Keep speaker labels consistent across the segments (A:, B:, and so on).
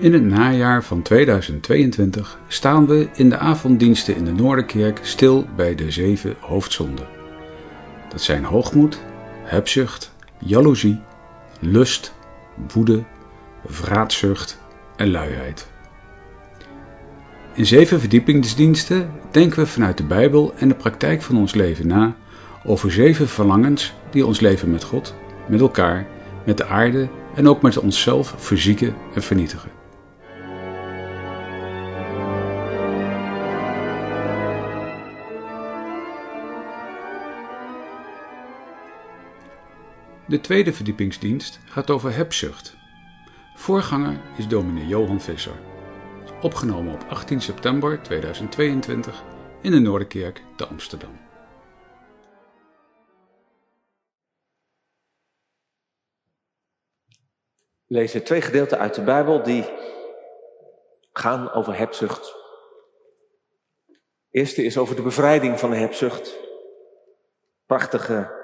A: In het najaar van 2022 staan we in de avonddiensten in de Noorderkerk stil bij de zeven hoofdzonden. Dat zijn hoogmoed, hebzucht, jaloezie, lust, woede, vraatzucht en luiheid. In zeven verdiepingsdiensten denken we vanuit de Bijbel en de praktijk van ons leven na over zeven verlangens die ons leven met God, met elkaar, met de aarde en ook met onszelf verzieken en vernietigen. De tweede verdiepingsdienst gaat over hebzucht. Voorganger is dominee Johan Visser. Opgenomen op 18 september 2022 in de Noorderkerk te Amsterdam.
B: We lezen twee gedeelten uit de Bijbel die gaan over hebzucht. Eerste is over de bevrijding van de hebzucht. Prachtige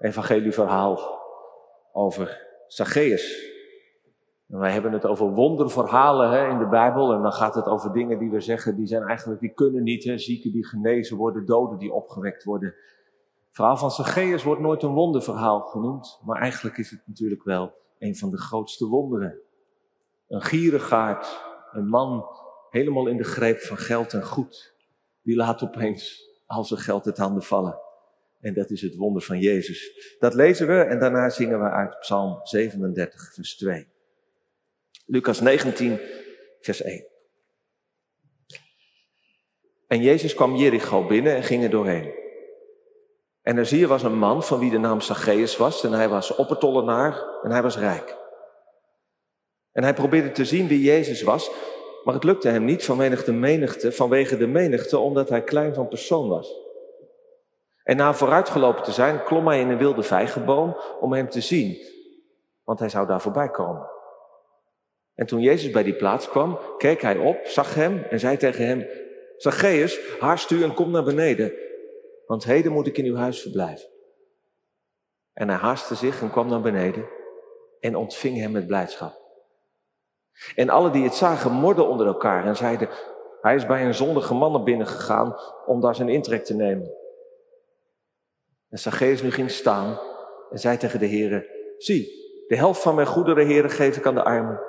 B: evangelieverhaal over Zacchaeus. En wij hebben het over wonderverhalen hè, in de Bijbel. En dan gaat het over dingen die we zeggen, die zijn eigenlijk, die kunnen niet. Hè. Zieken die genezen worden, doden die opgewekt worden. Het verhaal van Zacchaeus wordt nooit een wonderverhaal genoemd. Maar eigenlijk is het natuurlijk wel een van de grootste wonderen. Een gierigaard, een man helemaal in de greep van geld en goed. Die laat opeens al zijn geld het handen vallen. En dat is het wonder van Jezus. Dat lezen we en daarna zingen we uit Psalm 37, vers 2. Lucas 19, vers 1. En Jezus kwam Jericho binnen en ging er doorheen. En er zie je was een man van wie de naam Zacchaeus was. En hij was oppertollenaar en hij was rijk. En hij probeerde te zien wie Jezus was. Maar het lukte hem niet vanwege de menigte, vanwege de menigte, omdat hij klein van persoon was. En na vooruitgelopen te zijn, klom hij in een wilde vijgenboom om hem te zien, want hij zou daar voorbij komen. En toen Jezus bij die plaats kwam, keek hij op, zag hem en zei tegen hem, Zacchaeus, haast u en kom naar beneden, want heden moet ik in uw huis verblijven. En hij haastte zich en kwam naar beneden en ontving hem met blijdschap. En alle die het zagen morden onder elkaar en zeiden, hij is bij een zondige man naar binnen gegaan om daar zijn intrek te nemen. En Zacchaeus nu ging staan en zei tegen de heren, zie, de helft van mijn goederen, heren, geef ik aan de armen.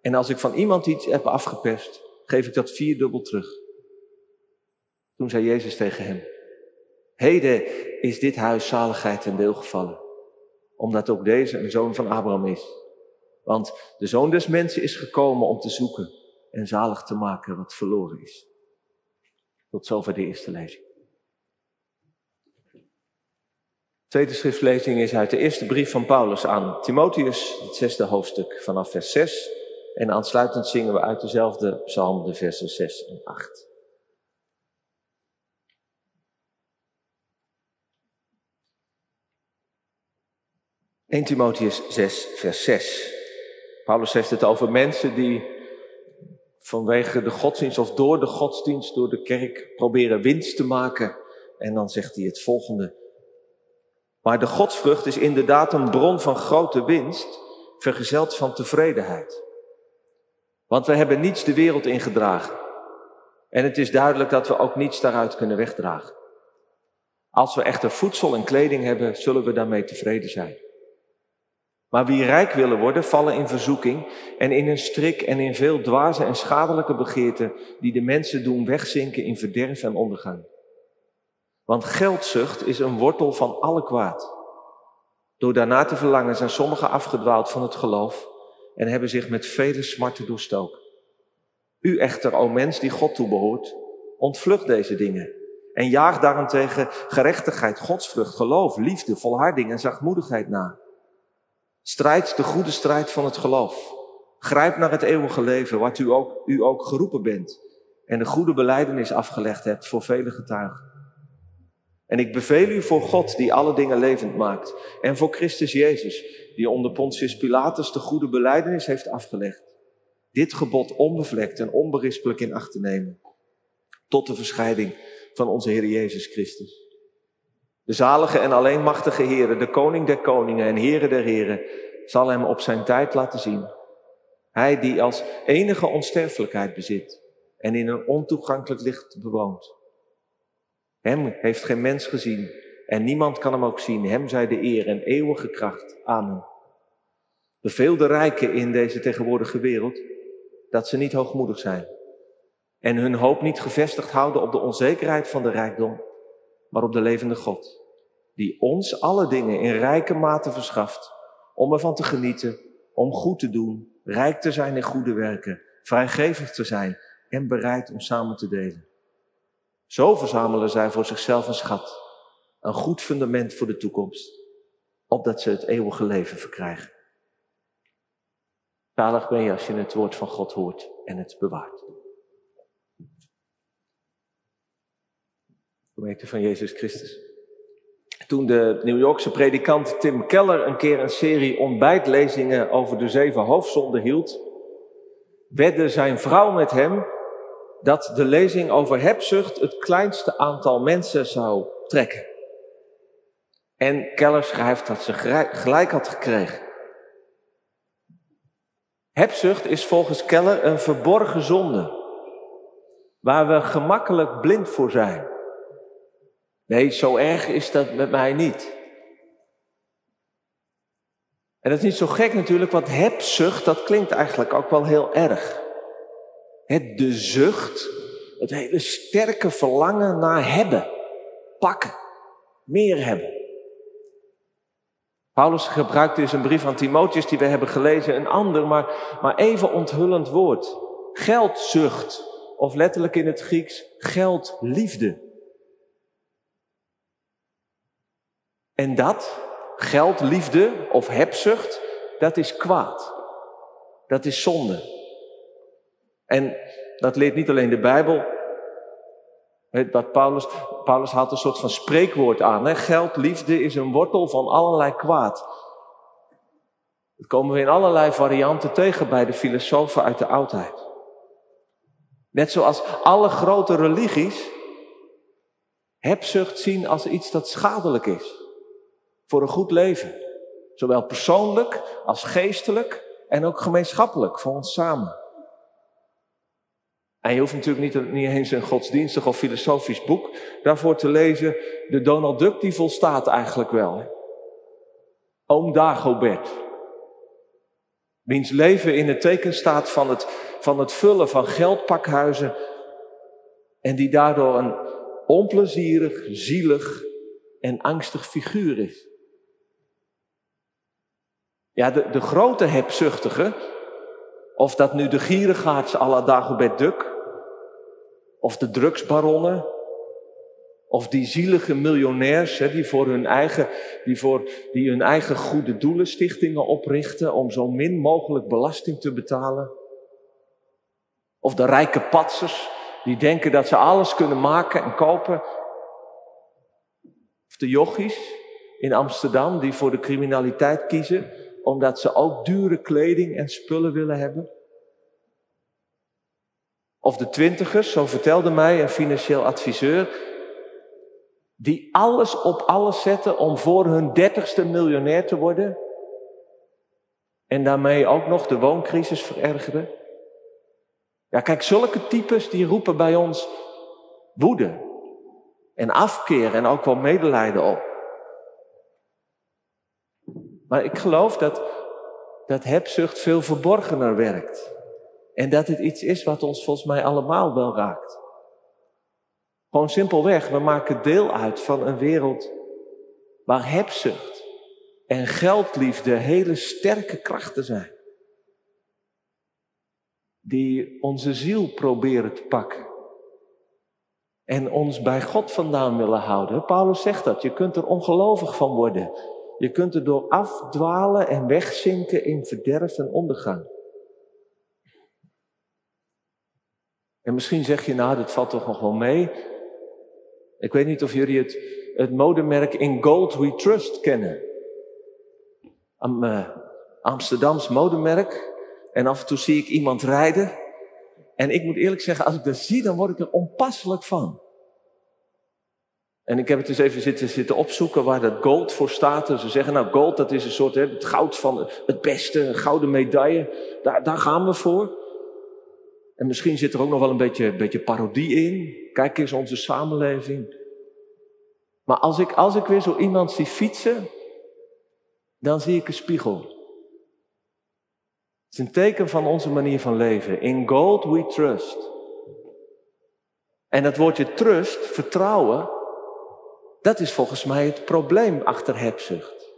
B: En als ik van iemand iets heb afgepest, geef ik dat vierdubbel terug. Toen zei Jezus tegen hem, heden is dit huis zaligheid ten deel gevallen, omdat ook deze een zoon van Abraham is. Want de zoon des mensen is gekomen om te zoeken en zalig te maken wat verloren is. Tot zover de eerste lezing. Tweede schriftlezing is uit de eerste brief van Paulus aan Timotheus, het zesde hoofdstuk vanaf vers 6. En aansluitend zingen we uit dezelfde psalm de versen 6 en 8. ...1 Timotheus 6, vers 6. Paulus heeft het over mensen die vanwege de godsdienst of door de godsdienst, door de kerk proberen winst te maken. En dan zegt hij het volgende. Maar de godsvrucht is inderdaad een bron van grote winst, vergezeld van tevredenheid. Want we hebben niets de wereld ingedragen. En het is duidelijk dat we ook niets daaruit kunnen wegdragen. Als we echter voedsel en kleding hebben, zullen we daarmee tevreden zijn. Maar wie rijk willen worden, vallen in verzoeking en in een strik en in veel dwaze en schadelijke begeerten die de mensen doen wegzinken in verderf en ondergang. Want geldzucht is een wortel van alle kwaad. Door daarna te verlangen zijn sommigen afgedwaald van het geloof en hebben zich met vele smarten doorstoken. U echter, o mens die God toebehoort, ontvlucht deze dingen en jaag daarentegen gerechtigheid, godsvrucht, geloof, liefde, volharding en zachtmoedigheid na. Strijd de goede strijd van het geloof. Grijp naar het eeuwige leven, wat u ook, u ook geroepen bent en de goede beleidenis afgelegd hebt voor vele getuigen. En ik beveel u voor God die alle dingen levend maakt. En voor Christus Jezus, die onder Pontius Pilatus de goede beleidenis heeft afgelegd. Dit gebod onbevlekt en onberispelijk in acht te nemen. Tot de verscheiding van onze Heer Jezus Christus. De zalige en alleen machtige Heere, de koning der koningen en Heere der heren, zal hem op zijn tijd laten zien. Hij die als enige onsterfelijkheid bezit en in een ontoegankelijk licht bewoont. Hem heeft geen mens gezien en niemand kan hem ook zien. Hem zij de eer en eeuwige kracht. Amen. Beveel de rijken in deze tegenwoordige wereld dat ze niet hoogmoedig zijn en hun hoop niet gevestigd houden op de onzekerheid van de rijkdom, maar op de levende God, die ons alle dingen in rijke mate verschaft om ervan te genieten, om goed te doen, rijk te zijn in goede werken, vrijgevig te zijn en bereid om samen te delen. Zo verzamelen zij voor zichzelf een schat, een goed fundament voor de toekomst, opdat ze het eeuwige leven verkrijgen. Zalig ben je als je het woord van God hoort en het bewaart. Gemeente van Jezus Christus. Toen de New Yorkse predikant Tim Keller een keer een serie ontbijtlezingen over de zeven hoofdzonden hield, wedde zijn vrouw met hem dat de lezing over hebzucht het kleinste aantal mensen zou trekken. En Keller schrijft dat ze gelijk had gekregen. Hebzucht is volgens Keller een verborgen zonde, waar we gemakkelijk blind voor zijn. Nee, zo erg is dat met mij niet. En dat is niet zo gek natuurlijk, want hebzucht, dat klinkt eigenlijk ook wel heel erg. Het de zucht, het hele sterke verlangen naar hebben, pakken, meer hebben. Paulus gebruikt in zijn brief aan Timotheus, die we hebben gelezen, een ander, maar, maar even onthullend woord. Geldzucht, of letterlijk in het Grieks geldliefde. En dat, geldliefde of hebzucht, dat is kwaad. Dat is zonde. En dat leert niet alleen de Bijbel. Paulus, Paulus haalt een soort van spreekwoord aan. Hè? Geld, liefde is een wortel van allerlei kwaad. Dat komen we in allerlei varianten tegen bij de filosofen uit de oudheid. Net zoals alle grote religies hebzucht zien als iets dat schadelijk is voor een goed leven. Zowel persoonlijk als geestelijk en ook gemeenschappelijk voor ons samen. Je hoeft natuurlijk niet, niet eens een godsdienstig of filosofisch boek daarvoor te lezen. De Donald Duck die volstaat eigenlijk wel. Oom Dagobert. Wiens leven in het teken staat van het, van het vullen van geldpakhuizen. En die daardoor een onplezierig, zielig en angstig figuur is. Ja, de, de grote hebzuchtige, of dat nu de gierigaards à la Dagobert Duck, of de drugsbaronnen, of die zielige miljonairs hè, die, voor hun eigen, die, voor, die hun eigen goede doelen stichtingen oprichten om zo min mogelijk belasting te betalen. Of de rijke patsers die denken dat ze alles kunnen maken en kopen. Of de jochies in Amsterdam die voor de criminaliteit kiezen omdat ze ook dure kleding en spullen willen hebben? Of de twintigers, zo vertelde mij een financieel adviseur, die alles op alles zetten om voor hun dertigste miljonair te worden en daarmee ook nog de wooncrisis verergeren. Ja, kijk, zulke types die roepen bij ons woede en afkeer en ook wel medelijden op. Maar ik geloof dat, dat hebzucht veel verborgener werkt. En dat het iets is wat ons volgens mij allemaal wel raakt. Gewoon simpelweg, we maken deel uit van een wereld waar hebzucht en geldliefde hele sterke krachten zijn. Die onze ziel proberen te pakken. En ons bij God vandaan willen houden. Paulus zegt dat, je kunt er ongelovig van worden. Je kunt er door afdwalen en wegzinken in verderf en ondergang. En misschien zeg je, nou, dat valt toch nog wel mee. Ik weet niet of jullie het, het modemerk In Gold We Trust kennen. Am, uh, Amsterdams modemerk. En af en toe zie ik iemand rijden. En ik moet eerlijk zeggen, als ik dat zie, dan word ik er onpasselijk van. En ik heb het eens even zitten, zitten opzoeken waar dat gold voor staat. En ze zeggen, nou, gold, dat is een soort, hè, het goud van het beste, een gouden medaille. Daar, daar gaan we voor. En misschien zit er ook nog wel een beetje, beetje parodie in. Kijk eens onze samenleving. Maar als ik, als ik weer zo iemand zie fietsen, dan zie ik een spiegel. Het is een teken van onze manier van leven. In gold we trust. En dat woordje trust, vertrouwen, dat is volgens mij het probleem achter hebzucht.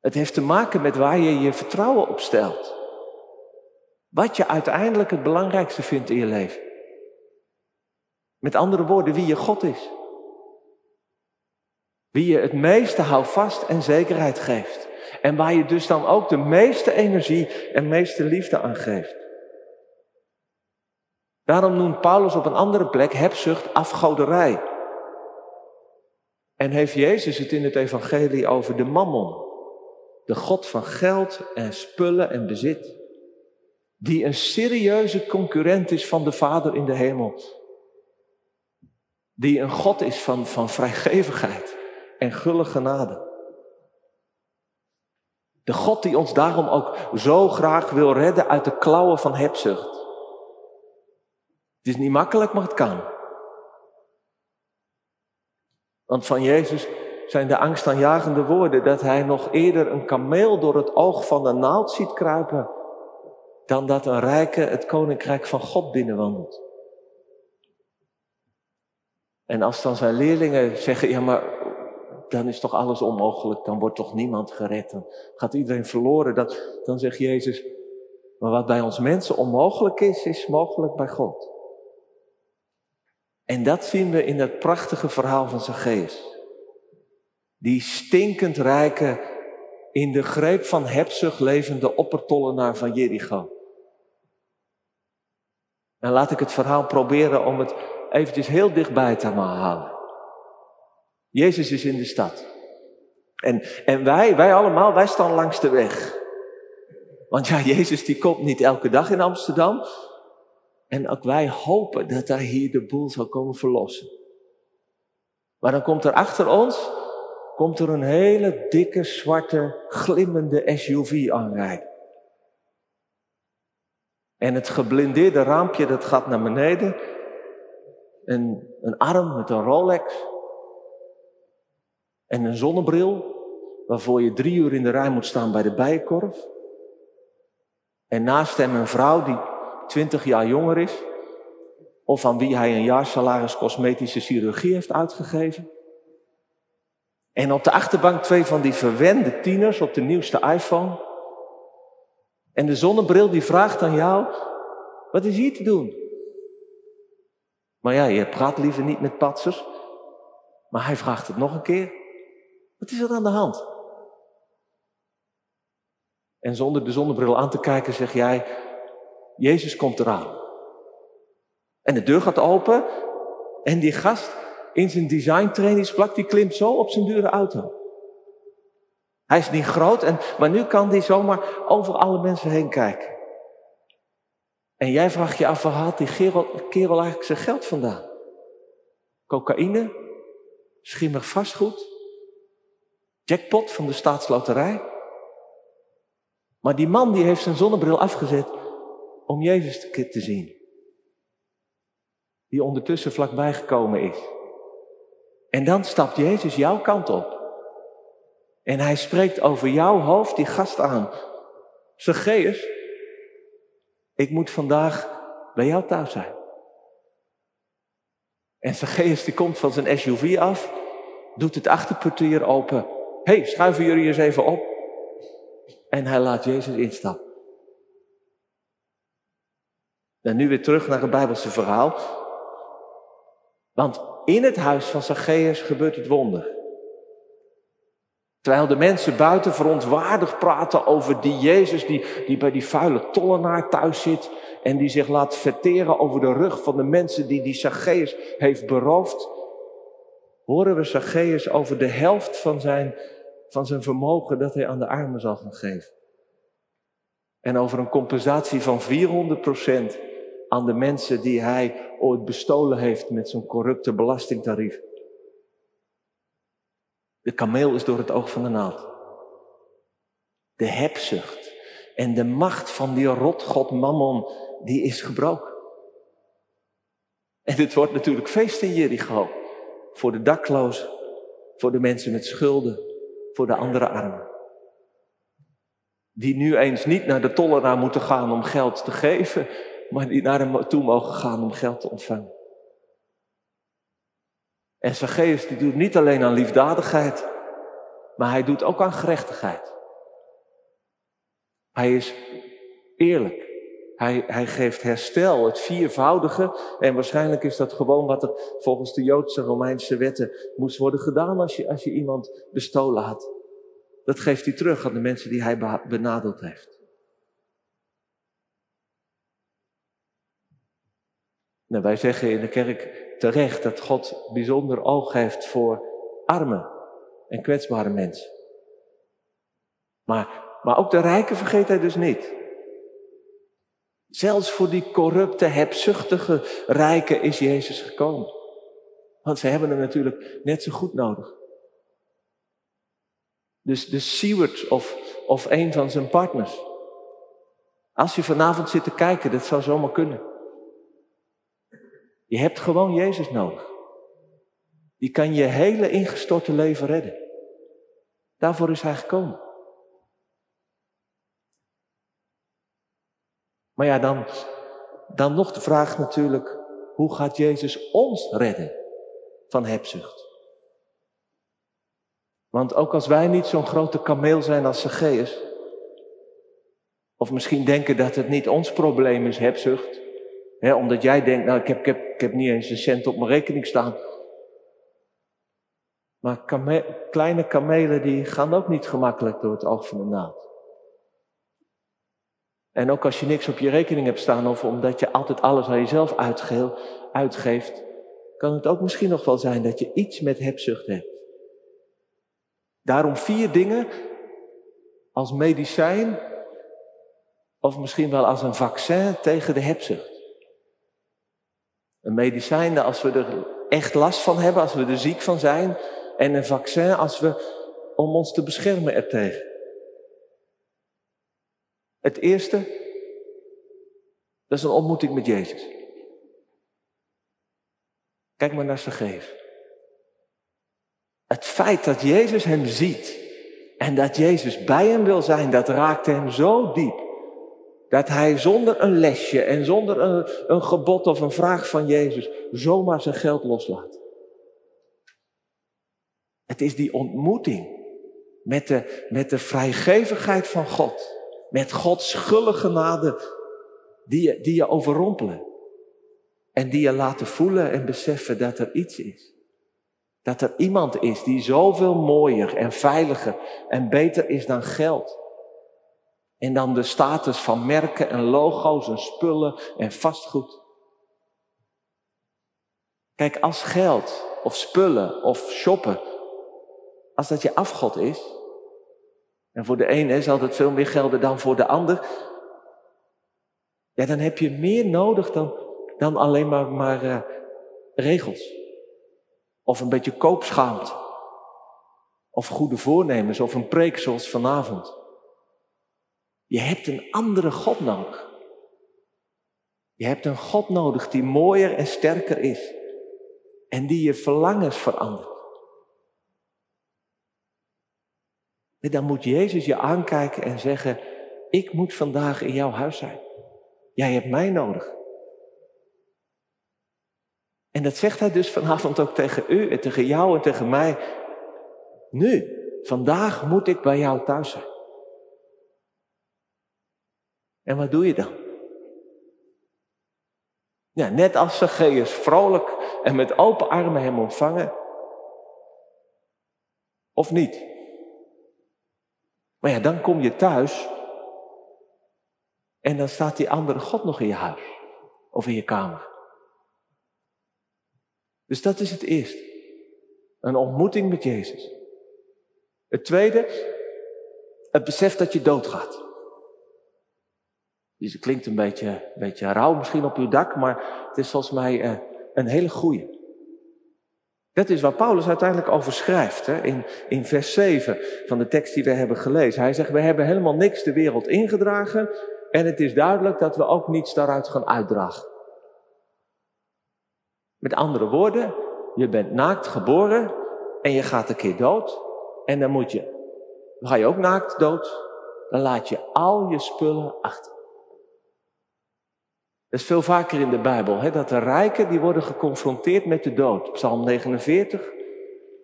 B: Het heeft te maken met waar je je vertrouwen op stelt. Wat je uiteindelijk het belangrijkste vindt in je leven. Met andere woorden, wie je God is. Wie je het meeste houvast en zekerheid geeft. En waar je dus dan ook de meeste energie en meeste liefde aan geeft. Daarom noemt Paulus op een andere plek hebzucht afgoderij. En heeft Jezus het in het evangelie over de mammon. De God van geld en spullen en bezit. Die een serieuze concurrent is van de Vader in de hemel. Die een God is van, van vrijgevigheid en gulle genade. De God die ons daarom ook zo graag wil redden uit de klauwen van hebzucht. Het is niet makkelijk, maar het kan. Want van Jezus zijn de angstaanjagende woorden dat hij nog eerder een kameel door het oog van de naald ziet kruipen, dan dat een rijke het koninkrijk van God binnenwandelt. En als dan zijn leerlingen zeggen, ja maar dan is toch alles onmogelijk, dan wordt toch niemand gered, dan gaat iedereen verloren, dan, dan zegt Jezus, maar wat bij ons mensen onmogelijk is, is mogelijk bij God. En dat zien we in dat prachtige verhaal van Zacchaeus. Die stinkend rijke, in de greep van hebzucht levende oppertollenaar van Jericho. En laat ik het verhaal proberen om het eventjes heel dichtbij te halen. Jezus is in de stad. En, en wij, wij allemaal, wij staan langs de weg. Want ja, Jezus die komt niet elke dag in Amsterdam. En ook wij hopen dat hij hier de boel zal komen verlossen. Maar dan komt er achter ons, komt er een hele dikke, zwarte, glimmende SUV aanrijden. En het geblindeerde raampje, dat gaat naar beneden. En een arm met een Rolex. En een zonnebril, waarvoor je drie uur in de rij moet staan bij de bijenkorf. En naast hem een vrouw die 20 jaar jonger is, of aan wie hij een jaarsalaris cosmetische chirurgie heeft uitgegeven. En op de achterbank twee van die verwende tieners op de nieuwste iPhone. En de zonnebril die vraagt aan jou, wat is hier te doen? Maar ja, je praat liever niet met patsers. Maar hij vraagt het nog een keer. Wat is er aan de hand? En zonder de zonnebril aan te kijken zeg jij, Jezus komt eraan. En de deur gaat open en die gast in zijn design trainingsplak, die klimt zo op zijn dure auto. Hij is niet groot, en, maar nu kan hij zomaar over alle mensen heen kijken. En jij vraagt je af, waar haalt die kerel, kerel eigenlijk zijn geld vandaan? Cocaïne? Schimmig vastgoed? Jackpot van de staatsloterij? Maar die man die heeft zijn zonnebril afgezet om Jezus te zien. Die ondertussen vlakbij gekomen is. En dan stapt Jezus jouw kant op. En hij spreekt over jouw hoofd die gast aan. Zacchaeus, ik moet vandaag bij jou thuis zijn. En Zacchaeus die komt van zijn SUV af, doet het achterportier open. Hé, hey, schuiven jullie eens even op. En hij laat Jezus instappen. En nu weer terug naar het Bijbelse verhaal. Want in het huis van Zacchaeus gebeurt het wonder. Terwijl de mensen buiten verontwaardigd praten over die Jezus die, die bij die vuile tollenaar thuis zit en die zich laat verteren over de rug van de mensen die die Zacchaeus heeft beroofd, horen we Zacchaeus over de helft van zijn, van zijn vermogen dat hij aan de armen zal gaan geven. En over een compensatie van 400 procent aan de mensen die hij ooit bestolen heeft met zo'n corrupte belastingtarief. De kameel is door het oog van de naald. De hebzucht en de macht van die rotgod Mammon, die is gebroken. En het wordt natuurlijk feest in Jericho. Voor de daklozen, voor de mensen met schulden, voor de andere armen. Die nu eens niet naar de tollenaar moeten gaan om geld te geven, maar die naar hem toe mogen gaan om geld te ontvangen. En Zacchaeus die doet niet alleen aan liefdadigheid, maar hij doet ook aan gerechtigheid. Hij is eerlijk. Hij, hij geeft herstel, het viervoudige. En waarschijnlijk is dat gewoon wat er volgens de Joodse Romeinse wetten moest worden gedaan als je, als je iemand bestolen had. Dat geeft hij terug aan de mensen die hij benadeeld heeft. Nou, wij zeggen in de kerk terecht dat God bijzonder oog heeft voor armen en kwetsbare mensen. Maar, maar ook de rijken vergeet hij dus niet. Zelfs voor die corrupte, hebzuchtige rijken is Jezus gekomen. Want ze hebben hem natuurlijk net zo goed nodig. Dus de steward of, of een van zijn partners. Als je vanavond zit te kijken, dat zou zomaar kunnen. Je hebt gewoon Jezus nodig. Die kan je hele ingestorte leven redden. Daarvoor is hij gekomen. Maar ja, dan, dan nog de vraag natuurlijk, hoe gaat Jezus ons redden van hebzucht? Want ook als wij niet zo'n grote kameel zijn als Zacchaeus, of misschien denken dat het niet ons probleem is, hebzucht, omdat jij denkt, nou ik heb, ik, heb, ik heb niet eens een cent op mijn rekening staan. Maar kleine kamelen die gaan ook niet gemakkelijk door het oog van de naald. En ook als je niks op je rekening hebt staan of omdat je altijd alles aan jezelf uitgeeft, kan het ook misschien nog wel zijn dat je iets met hebzucht hebt. Daarom vier dingen als medicijn of misschien wel als een vaccin tegen de hebzucht. Een medicijn als we er echt last van hebben, als we er ziek van zijn. En een vaccin als we om ons te beschermen ertegen. Het eerste, dat is een ontmoeting met Jezus. Kijk maar naar geef. Het feit dat Jezus hem ziet en dat Jezus bij hem wil zijn, dat raakte hem zo diep. Dat hij zonder een lesje en zonder een, een gebod of een vraag van Jezus zomaar zijn geld loslaat. Het is die ontmoeting met de, met de vrijgevigheid van God. Met Gods gulle genade die je, die je overrompelen. En die je laten voelen en beseffen dat er iets is. Dat er iemand is die zoveel mooier en veiliger en beter is dan geld. En dan de status van merken en logo's en spullen en vastgoed. Kijk, als geld of spullen of shoppen, als dat je afgod is, en voor de ene zal dat veel meer gelden dan voor de ander, ja, dan heb je meer nodig dan, dan alleen maar, maar uh, regels. Of een beetje koopschaamte. Of goede voornemens of een preek zoals vanavond. Je hebt een andere God nodig. Je hebt een God nodig die mooier en sterker is. En die je verlangens verandert. En dan moet Jezus je aankijken en zeggen, ik moet vandaag in jouw huis zijn. Jij hebt mij nodig. En dat zegt hij dus vanavond ook tegen u en tegen jou en tegen mij. Nu, vandaag moet ik bij jou thuis zijn. En wat doe je dan? Ja, net als Zacchaeus vrolijk en met open armen hem ontvangen. Of niet? Maar ja, dan kom je thuis en dan staat die andere God nog in je huis of in je kamer. Dus dat is het eerste. Een ontmoeting met Jezus. Het tweede, het besef dat je doodgaat. Het klinkt een beetje, beetje rauw misschien op uw dak, maar het is volgens mij uh, een hele goeie. Dat is waar Paulus uiteindelijk over schrijft, hè? In, in vers 7 van de tekst die we hebben gelezen. Hij zegt, we hebben helemaal niks de wereld ingedragen en het is duidelijk dat we ook niets daaruit gaan uitdragen. Met andere woorden, je bent naakt geboren en je gaat een keer dood en dan moet je, ga je ook naakt dood, dan laat je al je spullen achter. Dat is veel vaker in de Bijbel, hè, dat de rijken die worden geconfronteerd met de dood. Psalm 49,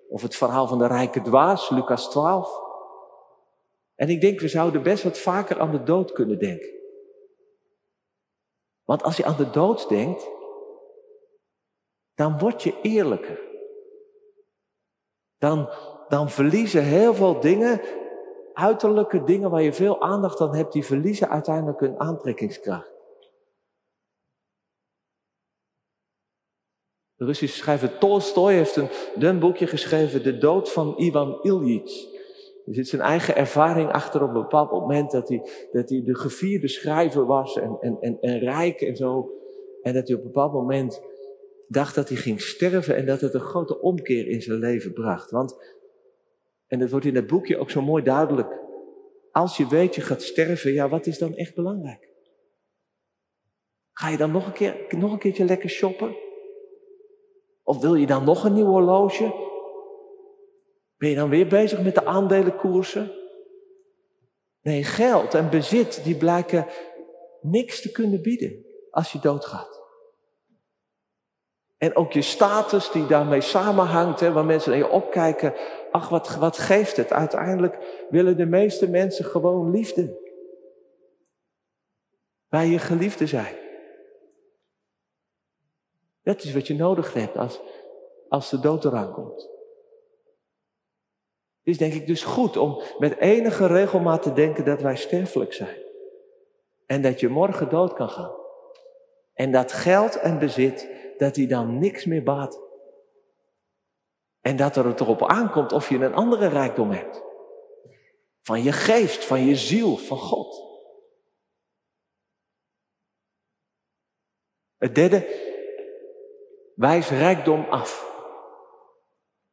B: of het verhaal van de rijke dwaas, Lucas 12. En ik denk, we zouden best wat vaker aan de dood kunnen denken. Want als je aan de dood denkt, dan word je eerlijker. Dan, dan verliezen heel veel dingen, uiterlijke dingen waar je veel aandacht aan hebt, die verliezen uiteindelijk hun aantrekkingskracht. De Russische schrijver Tolstoy heeft een dun boekje geschreven, De dood van Ivan Ilyich. Er zit zijn eigen ervaring achter op een bepaald moment dat hij, dat hij de gevierde schrijver was en, en, en, en rijk en zo. En dat hij op een bepaald moment dacht dat hij ging sterven en dat het een grote omkeer in zijn leven bracht. Want, en dat wordt in dat boekje ook zo mooi duidelijk. Als je weet je gaat sterven, ja, wat is dan echt belangrijk? Ga je dan nog een, keer, nog een keertje lekker shoppen? Of wil je dan nog een nieuw horloge? Ben je dan weer bezig met de aandelenkoersen? Nee, geld en bezit, die blijken niks te kunnen bieden als je doodgaat. En ook je status die daarmee samenhangt, hè, waar mensen naar je opkijken. Ach, wat, wat geeft het? Uiteindelijk willen de meeste mensen gewoon liefde. Bij je geliefde zijn. Dat is wat je nodig hebt als, als de dood eraan komt. Het is denk ik dus goed om met enige regelmaat te denken dat wij sterfelijk zijn. En dat je morgen dood kan gaan. En dat geld en bezit, dat die dan niks meer baat. En dat er het erop aankomt of je een andere rijkdom hebt. Van je geest, van je ziel, van God. Het derde, Wijs rijkdom af.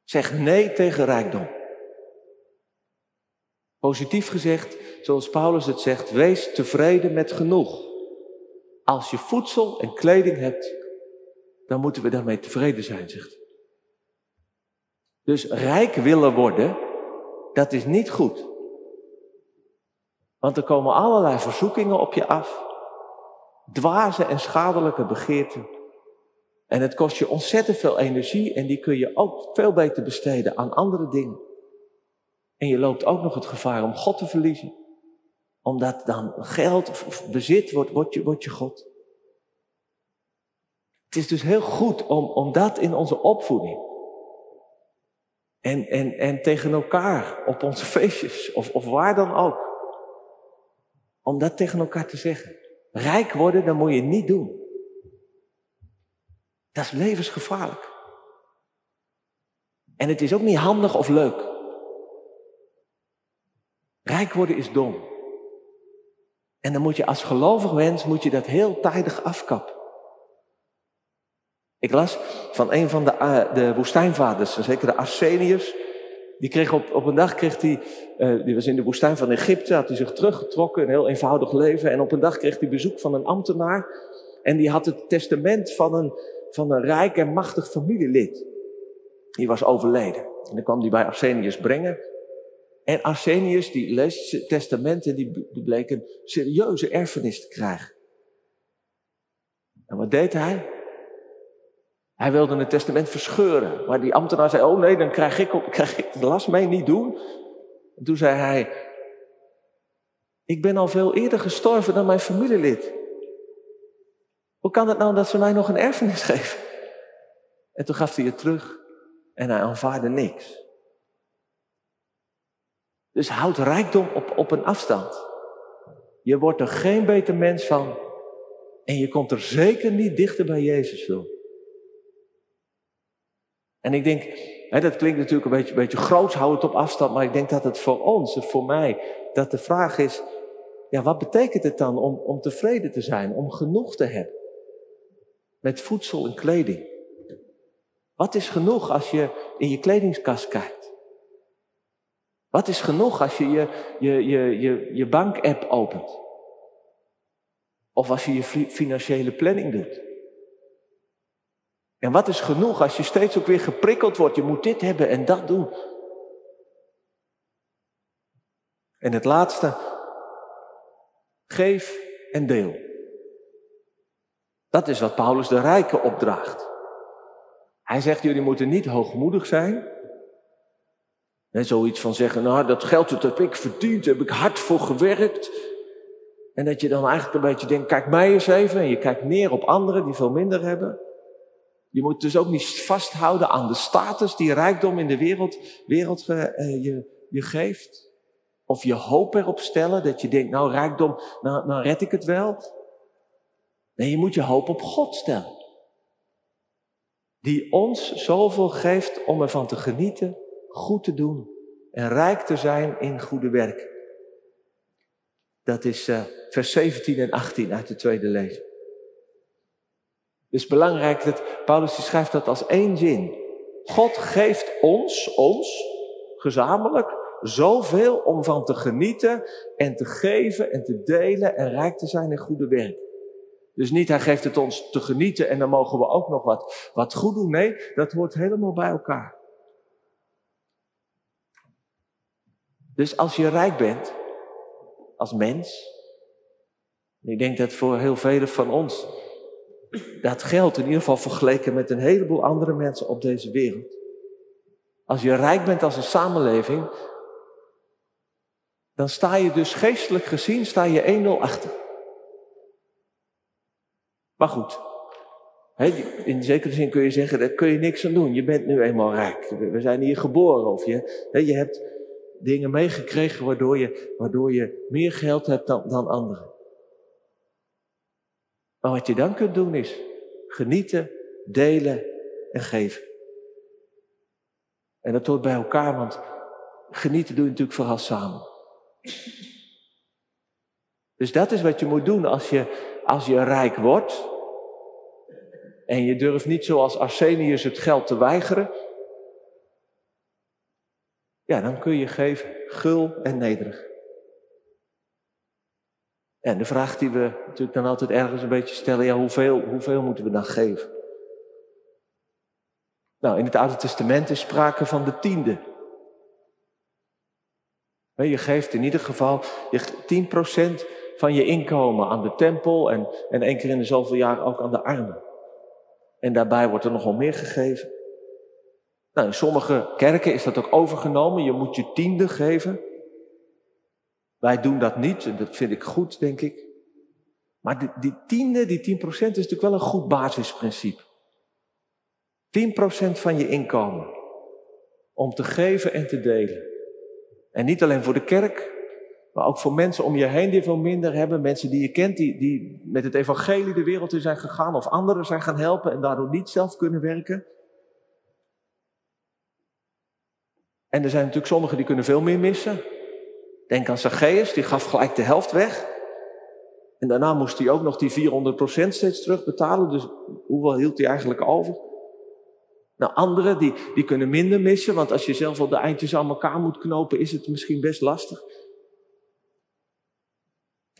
B: Zeg nee tegen rijkdom. Positief gezegd, zoals Paulus het zegt, wees tevreden met genoeg. Als je voedsel en kleding hebt, dan moeten we daarmee tevreden zijn, zegt hij. Dus rijk willen worden, dat is niet goed. Want er komen allerlei verzoekingen op je af. Dwaze en schadelijke begeerten. En het kost je ontzettend veel energie en die kun je ook veel beter besteden aan andere dingen. En je loopt ook nog het gevaar om God te verliezen. Omdat dan geld of bezit wordt, wordt je, je God. Het is dus heel goed om, om dat in onze opvoeding. En, en, en tegen elkaar op onze feestjes of, of waar dan ook. Om dat tegen elkaar te zeggen. Rijk worden, dat moet je niet doen. Dat is levensgevaarlijk. En het is ook niet handig of leuk. Rijk worden is dom. En dan moet je als gelovig mens moet je dat heel tijdig afkappen. Ik las van een van de, uh, de woestijnvaders, zeker de Arsenius. Die kreeg op, op een dag kreeg hij, uh, die was in de woestijn van Egypte, had hij zich teruggetrokken, een heel eenvoudig leven. En op een dag kreeg hij bezoek van een ambtenaar. En die had het testament van een van een rijk en machtig familielid. Die was overleden. En dan kwam die bij Arsenius brengen. En Arsenius, die leest het testament en die, bleek een serieuze erfenis te krijgen. En wat deed hij? Hij wilde het testament verscheuren. Maar die ambtenaar zei, oh nee, dan krijg ik, krijg ik de last mee, niet doen. En toen zei hij, ik ben al veel eerder gestorven dan mijn familielid. Hoe kan het nou dat ze mij nog een erfenis geven? En toen gaf hij het terug en hij aanvaarde niks. Dus houd rijkdom op, op een afstand. Je wordt er geen beter mens van. En je komt er zeker niet dichter bij Jezus toe. En ik denk, hè, dat klinkt natuurlijk een beetje, beetje groots, het op afstand. Maar ik denk dat het voor ons, voor mij, dat de vraag is, ja, wat betekent het dan om, om tevreden te zijn, om genoeg te hebben? Met voedsel en kleding. Wat is genoeg als je in je kledingskast kijkt? Wat is genoeg als je je, je, je, je, je bankapp opent? Of als je je financiële planning doet? En wat is genoeg als je steeds ook weer geprikkeld wordt? Je moet dit hebben en dat doen. En het laatste, geef en deel. Dat is wat Paulus de rijken opdraagt. Hij zegt, jullie moeten niet hoogmoedig zijn. En zoiets van zeggen, nou dat geld dat heb ik verdiend, heb ik hard voor gewerkt. En dat je dan eigenlijk een beetje denkt, kijk mij eens even. En je kijkt neer op anderen die veel minder hebben. Je moet dus ook niet vasthouden aan de status die rijkdom in de wereld, wereld eh, je, je geeft. Of je hoop erop stellen dat je denkt, nou rijkdom, nou, nou red ik het wel. Nee, je moet je hoop op God stellen. Die ons zoveel geeft om ervan te genieten, goed te doen en rijk te zijn in goede werk. Dat is uh, vers 17 en 18 uit de tweede lezing. Het is belangrijk dat Paulus schrijft dat als één zin. God geeft ons, ons, gezamenlijk, zoveel om van te genieten en te geven en te delen en rijk te zijn in goede werk. Dus niet, hij geeft het ons te genieten en dan mogen we ook nog wat, wat goed doen. Nee, dat hoort helemaal bij elkaar. Dus als je rijk bent, als mens, ik denk dat voor heel velen van ons dat geldt in ieder geval vergeleken met een heleboel andere mensen op deze wereld. Als je rijk bent als een samenleving, dan sta je dus geestelijk gezien, sta je 1-0 achter. Maar goed, in zekere zin kun je zeggen, daar kun je niks aan doen. Je bent nu eenmaal rijk. We zijn hier geboren. Of je, je hebt dingen meegekregen waardoor je, waardoor je meer geld hebt dan, dan anderen. Maar wat je dan kunt doen is genieten, delen en geven. En dat hoort bij elkaar, want genieten doe je natuurlijk vooral samen. Dus dat is wat je moet doen als je, als je rijk wordt. En je durft niet zoals Arsenius het geld te weigeren. Ja, dan kun je geven, gul en nederig. En de vraag die we natuurlijk dan altijd ergens een beetje stellen, ja, hoeveel, hoeveel moeten we dan geven? Nou, in het Oude Testament is sprake van de tiende. Je geeft in ieder geval je 10% van je inkomen aan de tempel en, en één keer in de zoveel jaar ook aan de armen. En daarbij wordt er nogal meer gegeven. Nou, in sommige kerken is dat ook overgenomen. Je moet je tiende geven. Wij doen dat niet en dat vind ik goed, denk ik. Maar die, die tiende, die 10% is natuurlijk wel een goed basisprincipe. 10% van je inkomen. Om te geven en te delen. En niet alleen voor de kerk, maar ook voor mensen om je heen die veel minder hebben. Mensen die je kent, die, die met het evangelie de wereld in zijn gegaan of anderen zijn gaan helpen en daardoor niet zelf kunnen werken. En er zijn natuurlijk sommigen die kunnen veel meer missen. Denk aan Zacchaeus, die gaf gelijk de helft weg. En daarna moest hij ook nog die 400% steeds terugbetalen. Dus hoeveel hield hij eigenlijk over? Nou, anderen die, die kunnen minder missen, want als je zelf al de eindjes aan elkaar moet knopen, is het misschien best lastig.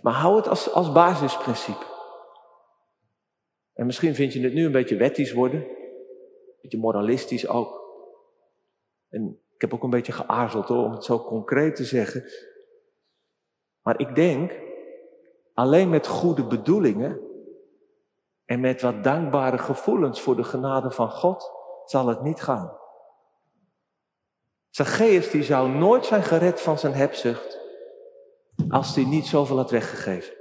B: Maar hou het als, als basisprincipe. En misschien vind je het nu een beetje wettisch worden, een beetje moralistisch ook. En ik heb ook een beetje geaarzeld hoor, om het zo concreet te zeggen. Maar ik denk, alleen met goede bedoelingen en met wat dankbare gevoelens voor de genade van God zal het niet gaan. Zacchaeus die zou nooit zijn gered van zijn hebzucht als hij niet zoveel had weggegeven.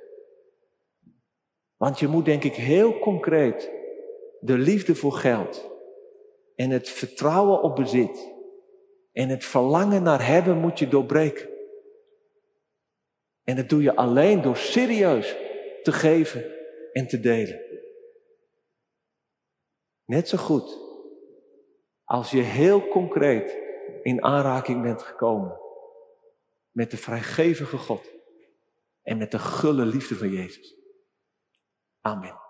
B: Want je moet denk ik heel concreet de liefde voor geld en het vertrouwen op bezit en het verlangen naar hebben moet je doorbreken. En dat doe je alleen door serieus te geven en te delen. Net zo goed als je heel concreet in aanraking bent gekomen met de vrijgevige God. en met de gulle liefde van Jezus. Amen.